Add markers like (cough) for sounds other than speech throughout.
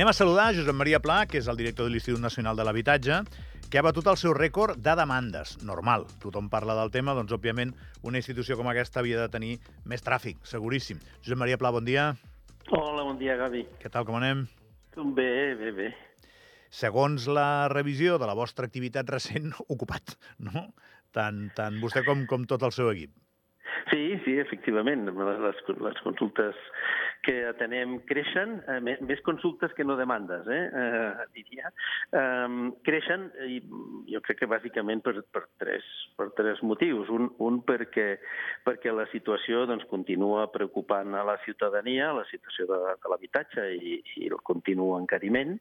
Anem a saludar Josep Maria Pla, que és el director de l'Institut Nacional de l'Habitatge, que ha batut el seu rècord de demandes. Normal, tothom parla del tema, doncs, òbviament, una institució com aquesta havia de tenir més tràfic, seguríssim. Josep Maria Pla, bon dia. Hola, bon dia, Gavi. Què tal, com anem? Bé, bé, bé. Segons la revisió de la vostra activitat recent, (laughs) ocupat, no? Tant, tant vostè com, com tot el seu equip. Sí, sí, efectivament. Les, les consultes que atenem creixen, eh, més consultes que no demandes, eh, eh diria. Eh, creixen, i jo crec que bàsicament per, per, tres, per tres motius. Un, un perquè, perquè la situació doncs, continua preocupant a la ciutadania, la situació de, de l'habitatge i, i el continu encariment.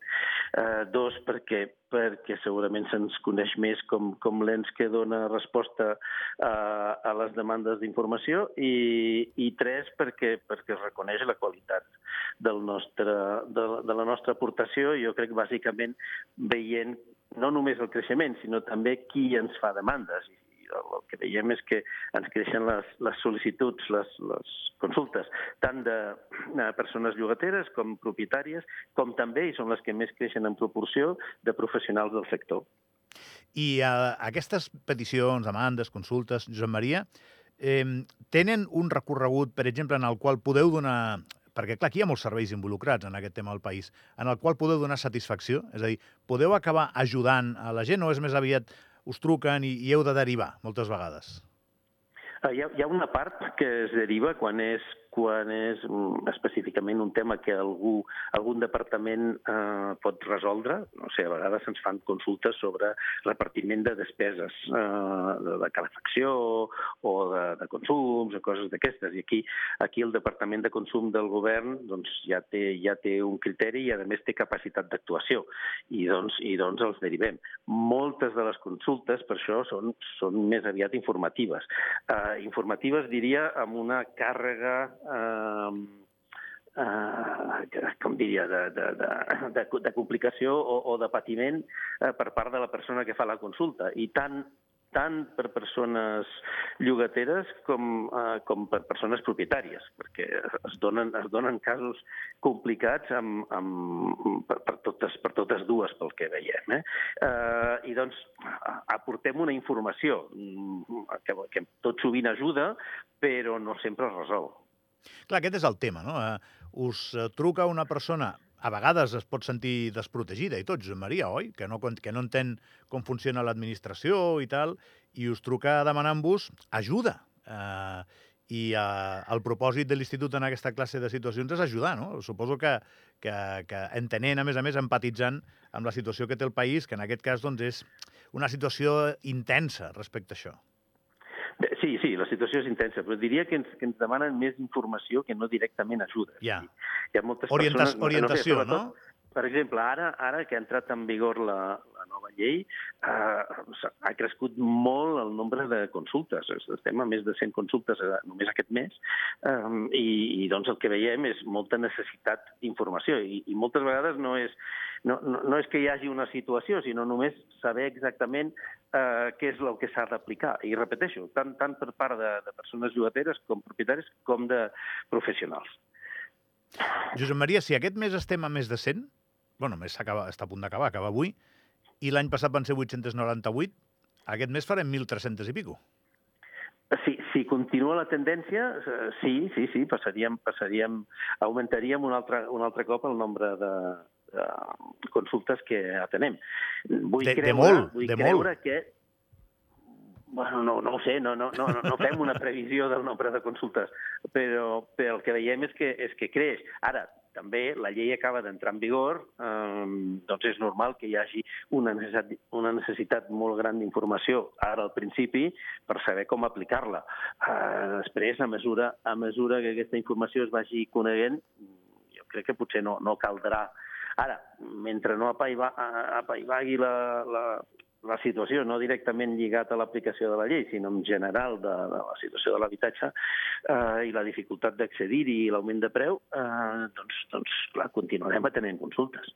Eh, dos, perquè perquè segurament se'ns coneix més com, com l'ens que dona resposta a, a les demandes d'informació i, i tres, perquè, perquè es reconeix la qualitat del nostre, de, de la nostra aportació, jo crec bàsicament veient no només el creixement, sinó també qui ens fa demandes. I el que veiem és que ens creixen les, les sol·licituds, les, les consultes, tant de, de persones llogateres com propietàries, com també, i són les que més creixen en proporció, de professionals del sector. I uh, aquestes peticions, demandes, consultes, Josep Maria, eh, tenen un recorregut, per exemple, en el qual podeu donar perquè clar, aquí hi ha molts serveis involucrats en aquest tema al país, en el qual podeu donar satisfacció? És a dir, podeu acabar ajudant a la gent o és més aviat us truquen i, i heu de derivar moltes vegades? Uh, hi, ha, hi ha una part que es deriva quan és quan és mm, específicament un tema que algú, algun departament eh, pot resoldre. No sé, a vegades ens fan consultes sobre repartiment de despeses eh, de, de calefacció o de, de consums o coses d'aquestes. I aquí, aquí el Departament de Consum del govern doncs, ja, té, ja té un criteri i, a més, té capacitat d'actuació. I, doncs, I doncs els derivem. Moltes de les consultes, per això, són, són més aviat informatives. Eh, informatives, diria, amb una càrrega eh, eh, com diria, de, de, de, de, de complicació o, o de patiment eh, per part de la persona que fa la consulta. I tant tant per persones llogateres com, eh, com per persones propietàries, perquè es donen, es donen casos complicats amb, amb, per, per, totes, per totes dues, pel que veiem. Eh? Eh, I doncs aportem una informació mm, que, que tot sovint ajuda, però no sempre es resol. Clar, aquest és el tema, no? Uh, us uh, truca una persona a vegades es pot sentir desprotegida i tot, Josep Maria, oi? Que no, que no entén com funciona l'administració i tal, i us truca demanant-vos ajuda. Uh, I uh, el propòsit de l'Institut en aquesta classe de situacions és ajudar, no? Suposo que, que, que entenent, a més a més, empatitzant amb la situació que té el país, que en aquest cas doncs, és una situació intensa respecte a això. Sí, sí, la situació és intensa, però diria que ens, que ens demanen més informació que no directament ajuda. Ja. Hi ha moltes Orienta persones... Orientació, no? no? Per exemple, ara, ara que ha entrat en vigor la, la nova llei, eh, ha crescut molt el nombre de consultes. Estem a més de 100 consultes eh, només aquest mes eh, i, i doncs el que veiem és molta necessitat d'informació i, i moltes vegades no és, no, no, no és que hi hagi una situació, sinó només saber exactament eh, què és el que s'ha d'aplicar. I repeteixo, tant, tant per part de, de persones llogateres com propietaris com de professionals. Josep Maria, si aquest mes estem a més de 100, bueno, més acaba, està a punt d'acabar, acaba avui, i l'any passat van ser 898, aquest mes farem 1.300 i pico. Si, si continua la tendència, sí, sí, sí, passaríem, passaríem, augmentaríem un altre, un altre cop el nombre de, de consultes que atenem. Vull de, creure, de molt, vull de creure molt. que Bueno, no, no ho sé, no, no, no, no fem una previsió del nombre de consultes, però, però el que veiem és que, és que creix. Ara, també la llei acaba d'entrar en vigor, eh, doncs és normal que hi hagi una necessitat, una necessitat molt gran d'informació ara al principi per saber com aplicar-la. Eh, després, a mesura, a mesura que aquesta informació es vagi coneguent, jo crec que potser no, no caldrà Ara, mentre no apaivagui la, la, la situació, no directament lligat a l'aplicació de la llei, sinó en general de, de la situació de l'habitatge eh, i la dificultat d'accedir-hi i l'augment de preu, eh, doncs, doncs, clar, continuarem atenent consultes.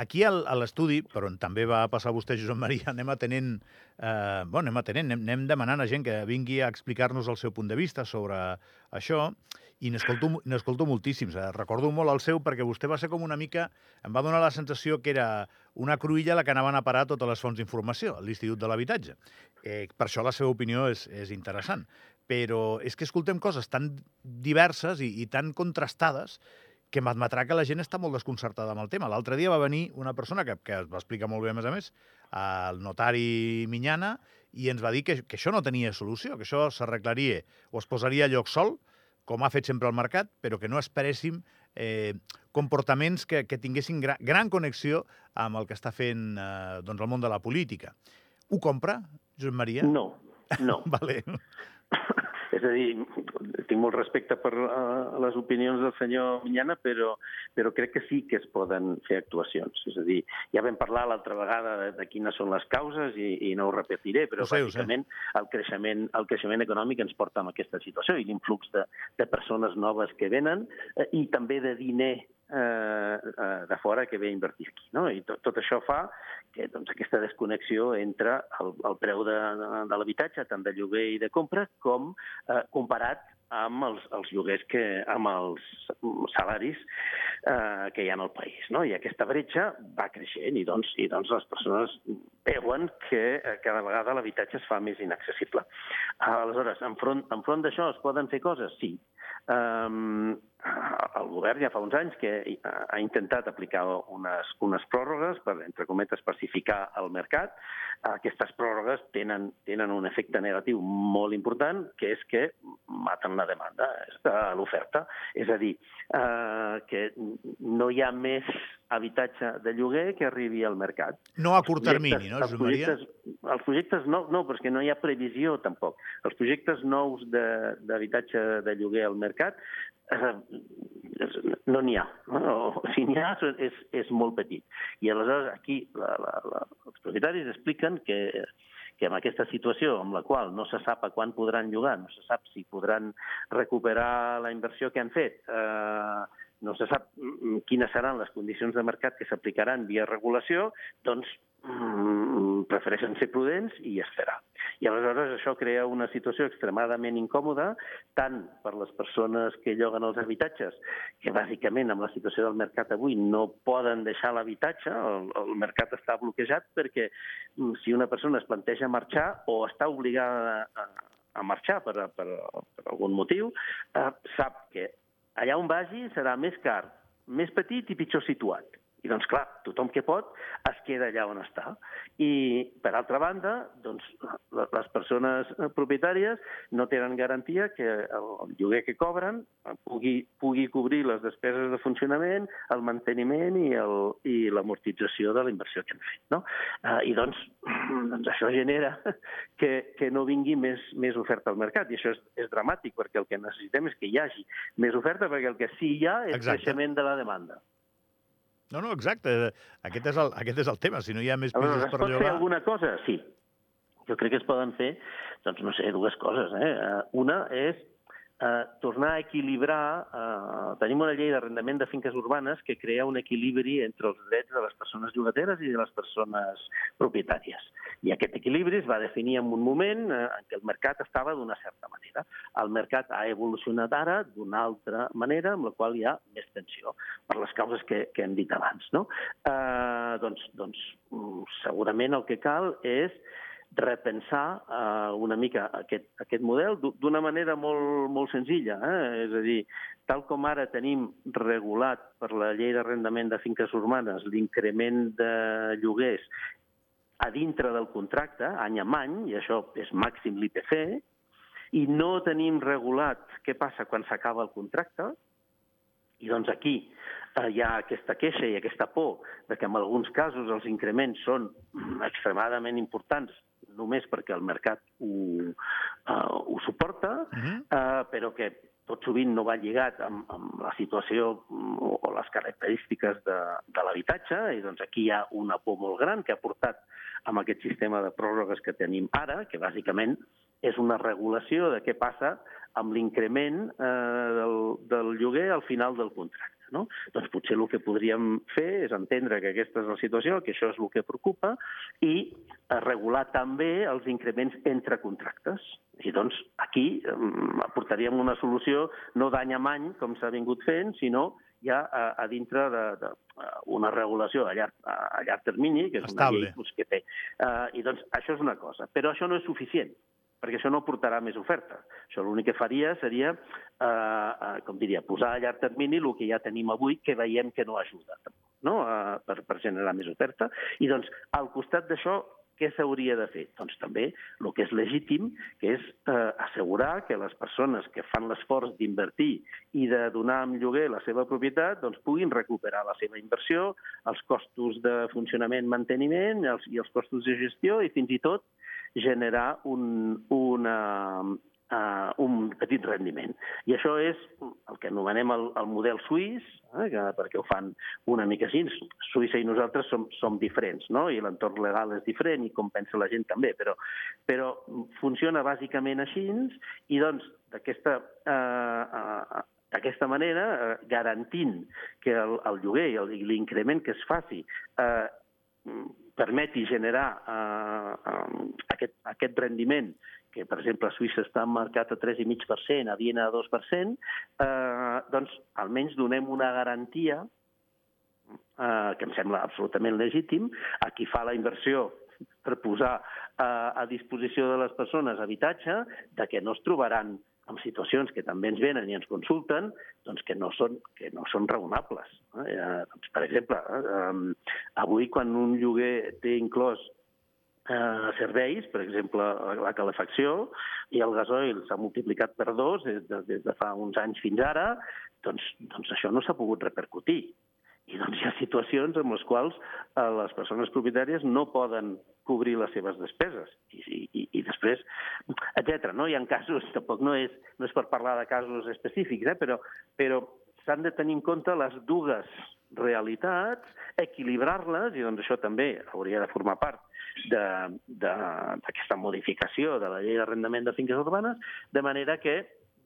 Aquí al, a l'estudi, per on també va passar vostè, Josep Maria, anem atenent, eh, bueno, anem atenent, anem, anem demanant a gent que vingui a explicar-nos el seu punt de vista sobre això, i n'escolto moltíssims. Eh? Recordo molt el seu perquè vostè va ser com una mica... Em va donar la sensació que era una cruïlla a la que anaven a parar totes les fonts d'informació, l'Institut de l'Habitatge. Eh, per això la seva opinió és, és interessant. Però és que escoltem coses tan diverses i, i tan contrastades que m'admetrà que la gent està molt desconcertada amb el tema. L'altre dia va venir una persona que, que es va explicar molt bé, a més a més, el notari Minyana, i ens va dir que, que això no tenia solució, que això s'arreglaria o es posaria a lloc sol, com ha fet sempre el mercat, però que no esperéssim eh, comportaments que, que tinguessin gra, gran connexió amb el que està fent eh, doncs el món de la política. Ho compra, Josep Maria? No, no. (laughs) vale. (laughs) És a dir, tinc molt respecte per uh, les opinions del senyor Minyana, però, però crec que sí que es poden fer actuacions. És a dir, ja vam parlar l'altra vegada de, de quines són les causes i, i no ho repetiré, però ho bàsicament el creixement, el creixement econòmic ens porta a aquesta situació i l'influx de, de persones noves que venen eh, i també de diner eh, eh, de fora que ve a invertir aquí. No? I tot, tot això fa que doncs, aquesta desconnexió entre el, el preu de, de l'habitatge, tant de lloguer i de compra, com eh, comparat amb els, els lloguers, que, amb els salaris eh, que hi ha el país. No? I aquesta bretxa va creixent i doncs, i doncs les persones veuen que eh, cada vegada l'habitatge es fa més inaccessible. Aleshores, enfront, enfront d'això es poden fer coses? Sí. Um, el govern ja fa uns anys que ha intentat aplicar unes, unes pròrrogues per, entre cometes, pacificar el mercat. Aquestes pròrrogues tenen, tenen un efecte negatiu molt important, que és que maten la demanda, l'oferta. És a dir, eh, que no hi ha més habitatge de lloguer que arribi al mercat. No a curt termini, no, Josep Maria? Els projectes no, no, perquè no hi ha previsió tampoc. Els projectes nous d'habitatge de, de lloguer al mercat eh, no n'hi ha. No? O si n'hi ha, és, és molt petit. I aleshores aquí la, la, la, els propietaris expliquen que que en aquesta situació amb la qual no se sap a quan podran llogar, no se sap si podran recuperar la inversió que han fet, eh, no se sap mm, quines seran les condicions de mercat que s'aplicaran via regulació, doncs mm, prefereixen ser prudents i esperar. I aleshores això crea una situació extremadament incòmoda, tant per les persones que lloguen els habitatges, que bàsicament amb la situació del mercat avui no poden deixar l'habitatge, el, el mercat està bloquejat perquè mm, si una persona es planteja marxar o està obligada a, a marxar per, per, per algun motiu, eh, sap que allà on vagi serà més car, més petit i pitjor situat. I doncs, clar, tothom que pot es queda allà on està. I, per altra banda, doncs, les persones propietàries no tenen garantia que el lloguer que cobren pugui, pugui cobrir les despeses de funcionament, el manteniment i l'amortització de la inversió que han fet. No? Eh, I doncs, (clears throat) doncs això genera (laughs) que, que no vingui més, més oferta al mercat. I això és, és dramàtic, perquè el que necessitem és que hi hagi més oferta, perquè el que sí hi ha és Exacte. creixement de la demanda. No, no, exacte. Aquest és el, aquest és el tema. Si no hi ha més pisos per llogar... Es pot fer alguna cosa? Sí. Jo crec que es poden fer, doncs no sé, dues coses. Eh? eh una és eh, tornar a equilibrar... Eh, tenim una llei d'arrendament de finques urbanes que crea un equilibri entre els drets de les persones llogateres i de les persones propietàries. I aquest equilibri es va definir en un moment eh, en què el mercat estava d'una certa manera. El mercat ha evolucionat ara d'una altra manera, amb la qual hi ha més tensió, per les causes que, que hem dit abans. No? Eh, doncs, doncs, mm, segurament el que cal és repensar eh, una mica aquest, aquest model d'una manera molt, molt senzilla. Eh? És a dir, tal com ara tenim regulat per la llei d'arrendament de finques urbanes l'increment de lloguers a dintre del contracte, any en any, i això és màxim l'IPC, i no tenim regulat què passa quan s'acaba el contracte, i doncs aquí eh, hi ha aquesta queixa i aquesta por de que en alguns casos els increments són extremadament importants només perquè el mercat ho, uh, ho suporta, uh -huh. uh, però que tot sovint no va lligat amb, amb la situació mm, o, o les característiques de, de l'habitatge, i doncs aquí hi ha una por molt gran que ha portat amb aquest sistema de pròrrogues que tenim ara, que bàsicament és una regulació de què passa amb l'increment eh, del, del lloguer al final del contracte. No? Doncs potser el que podríem fer és entendre que aquesta és la situació, que això és el que preocupa, i eh, regular també els increments entre contractes. I doncs aquí mm, aportaríem una solució no d'any en any, com s'ha vingut fent, sinó ja a, a dintre de, de una regulació a llarg, a llarg termini, que és Estable. una llei doncs, que té. Uh, I doncs això és una cosa. Però això no és suficient perquè això no portarà més oferta. Això l'únic que faria seria, eh, eh, com diria, posar a llarg termini el que ja tenim avui, que veiem que no ajuda no? Eh, per, per generar més oferta. I doncs, al costat d'això, què s'hauria de fer? Doncs també el que és legítim, que és eh, assegurar que les persones que fan l'esforç d'invertir i de donar en lloguer la seva propietat doncs puguin recuperar la seva inversió, els costos de funcionament, manteniment els, i els costos de gestió i fins i tot generar un, una, uh, un petit rendiment. I això és el que anomenem el, el model suís, eh, que, perquè ho fan una mica així. Suïssa i nosaltres som, som diferents, no? i l'entorn legal és diferent i com pensa la gent també, però, però funciona bàsicament així i doncs d'aquesta eh, uh, d'aquesta manera, eh, garantint que el, el lloguer i l'increment que es faci eh, permeti generar eh, eh, aquest, aquest rendiment que, per exemple, a Suïssa està marcat a 3,5%, a Viena a 2%, eh, doncs almenys donem una garantia eh, que em sembla absolutament legítim a qui fa la inversió per posar eh, a disposició de les persones habitatge, de que no es trobaran en situacions que també ens venen i ens consulten, doncs que no són, que no són raonables. Eh? Doncs, per exemple, eh, avui quan un lloguer té inclòs eh, serveis, per exemple, la calefacció i el gasoil s'ha multiplicat per dos des de, des de fa uns anys fins ara, doncs, doncs això no s'ha pogut repercutir. I doncs hi ha situacions en les quals eh, les persones propietàries no poden cobrir les seves despeses. I, i, i després, etc. No? Hi ha casos, (laughs) tampoc no és, no és per parlar de casos específics, eh? però, però s'han de tenir en compte les dues realitats, equilibrar-les, i doncs això també hauria de formar part d'aquesta modificació de la llei d'arrendament de finques urbanes, de manera que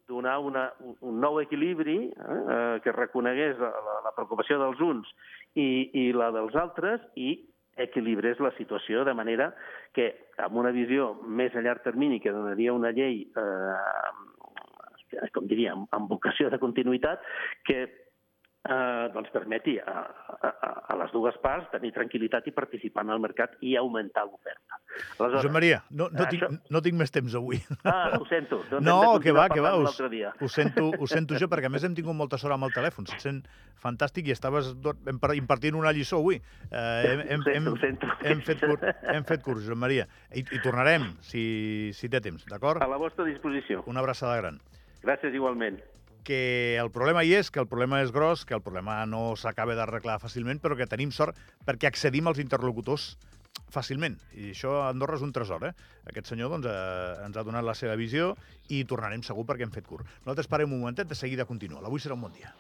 donar una, un nou equilibri eh, que reconegués la, la preocupació dels uns i, i la dels altres i equilibrés la situació de manera que amb una visió més a llarg termini que donaria una llei eh, com diríem, amb vocació de continuïtat, que eh, doncs permeti a, a, a les dues parts tenir tranquil·litat i participar en el mercat i augmentar l'oferta. Josep Maria, no, no, això... tinc, no tinc més temps avui. Ah, ho sento. Doncs (laughs) no, que va, que va, ho, ho, sento, ho sento jo, perquè a més hem tingut molta sort amb el telèfon, se't sent fantàstic i estaves impartint una lliçó avui. Eh, hem, hem, hem, hem, fet cur, hem fet curs, Josep Maria, i, i tornarem, si, si té temps, d'acord? A la vostra disposició. Una abraçada gran. Gràcies igualment que el problema hi és, que el problema és gros, que el problema no s'acaba d'arreglar fàcilment, però que tenim sort perquè accedim als interlocutors fàcilment. I això a Andorra és un tresor, eh? Aquest senyor doncs, eh, ens ha donat la seva visió i tornarem segur perquè hem fet curt. Nosaltres parem un momentet, de seguida continua. L'avui serà un bon dia.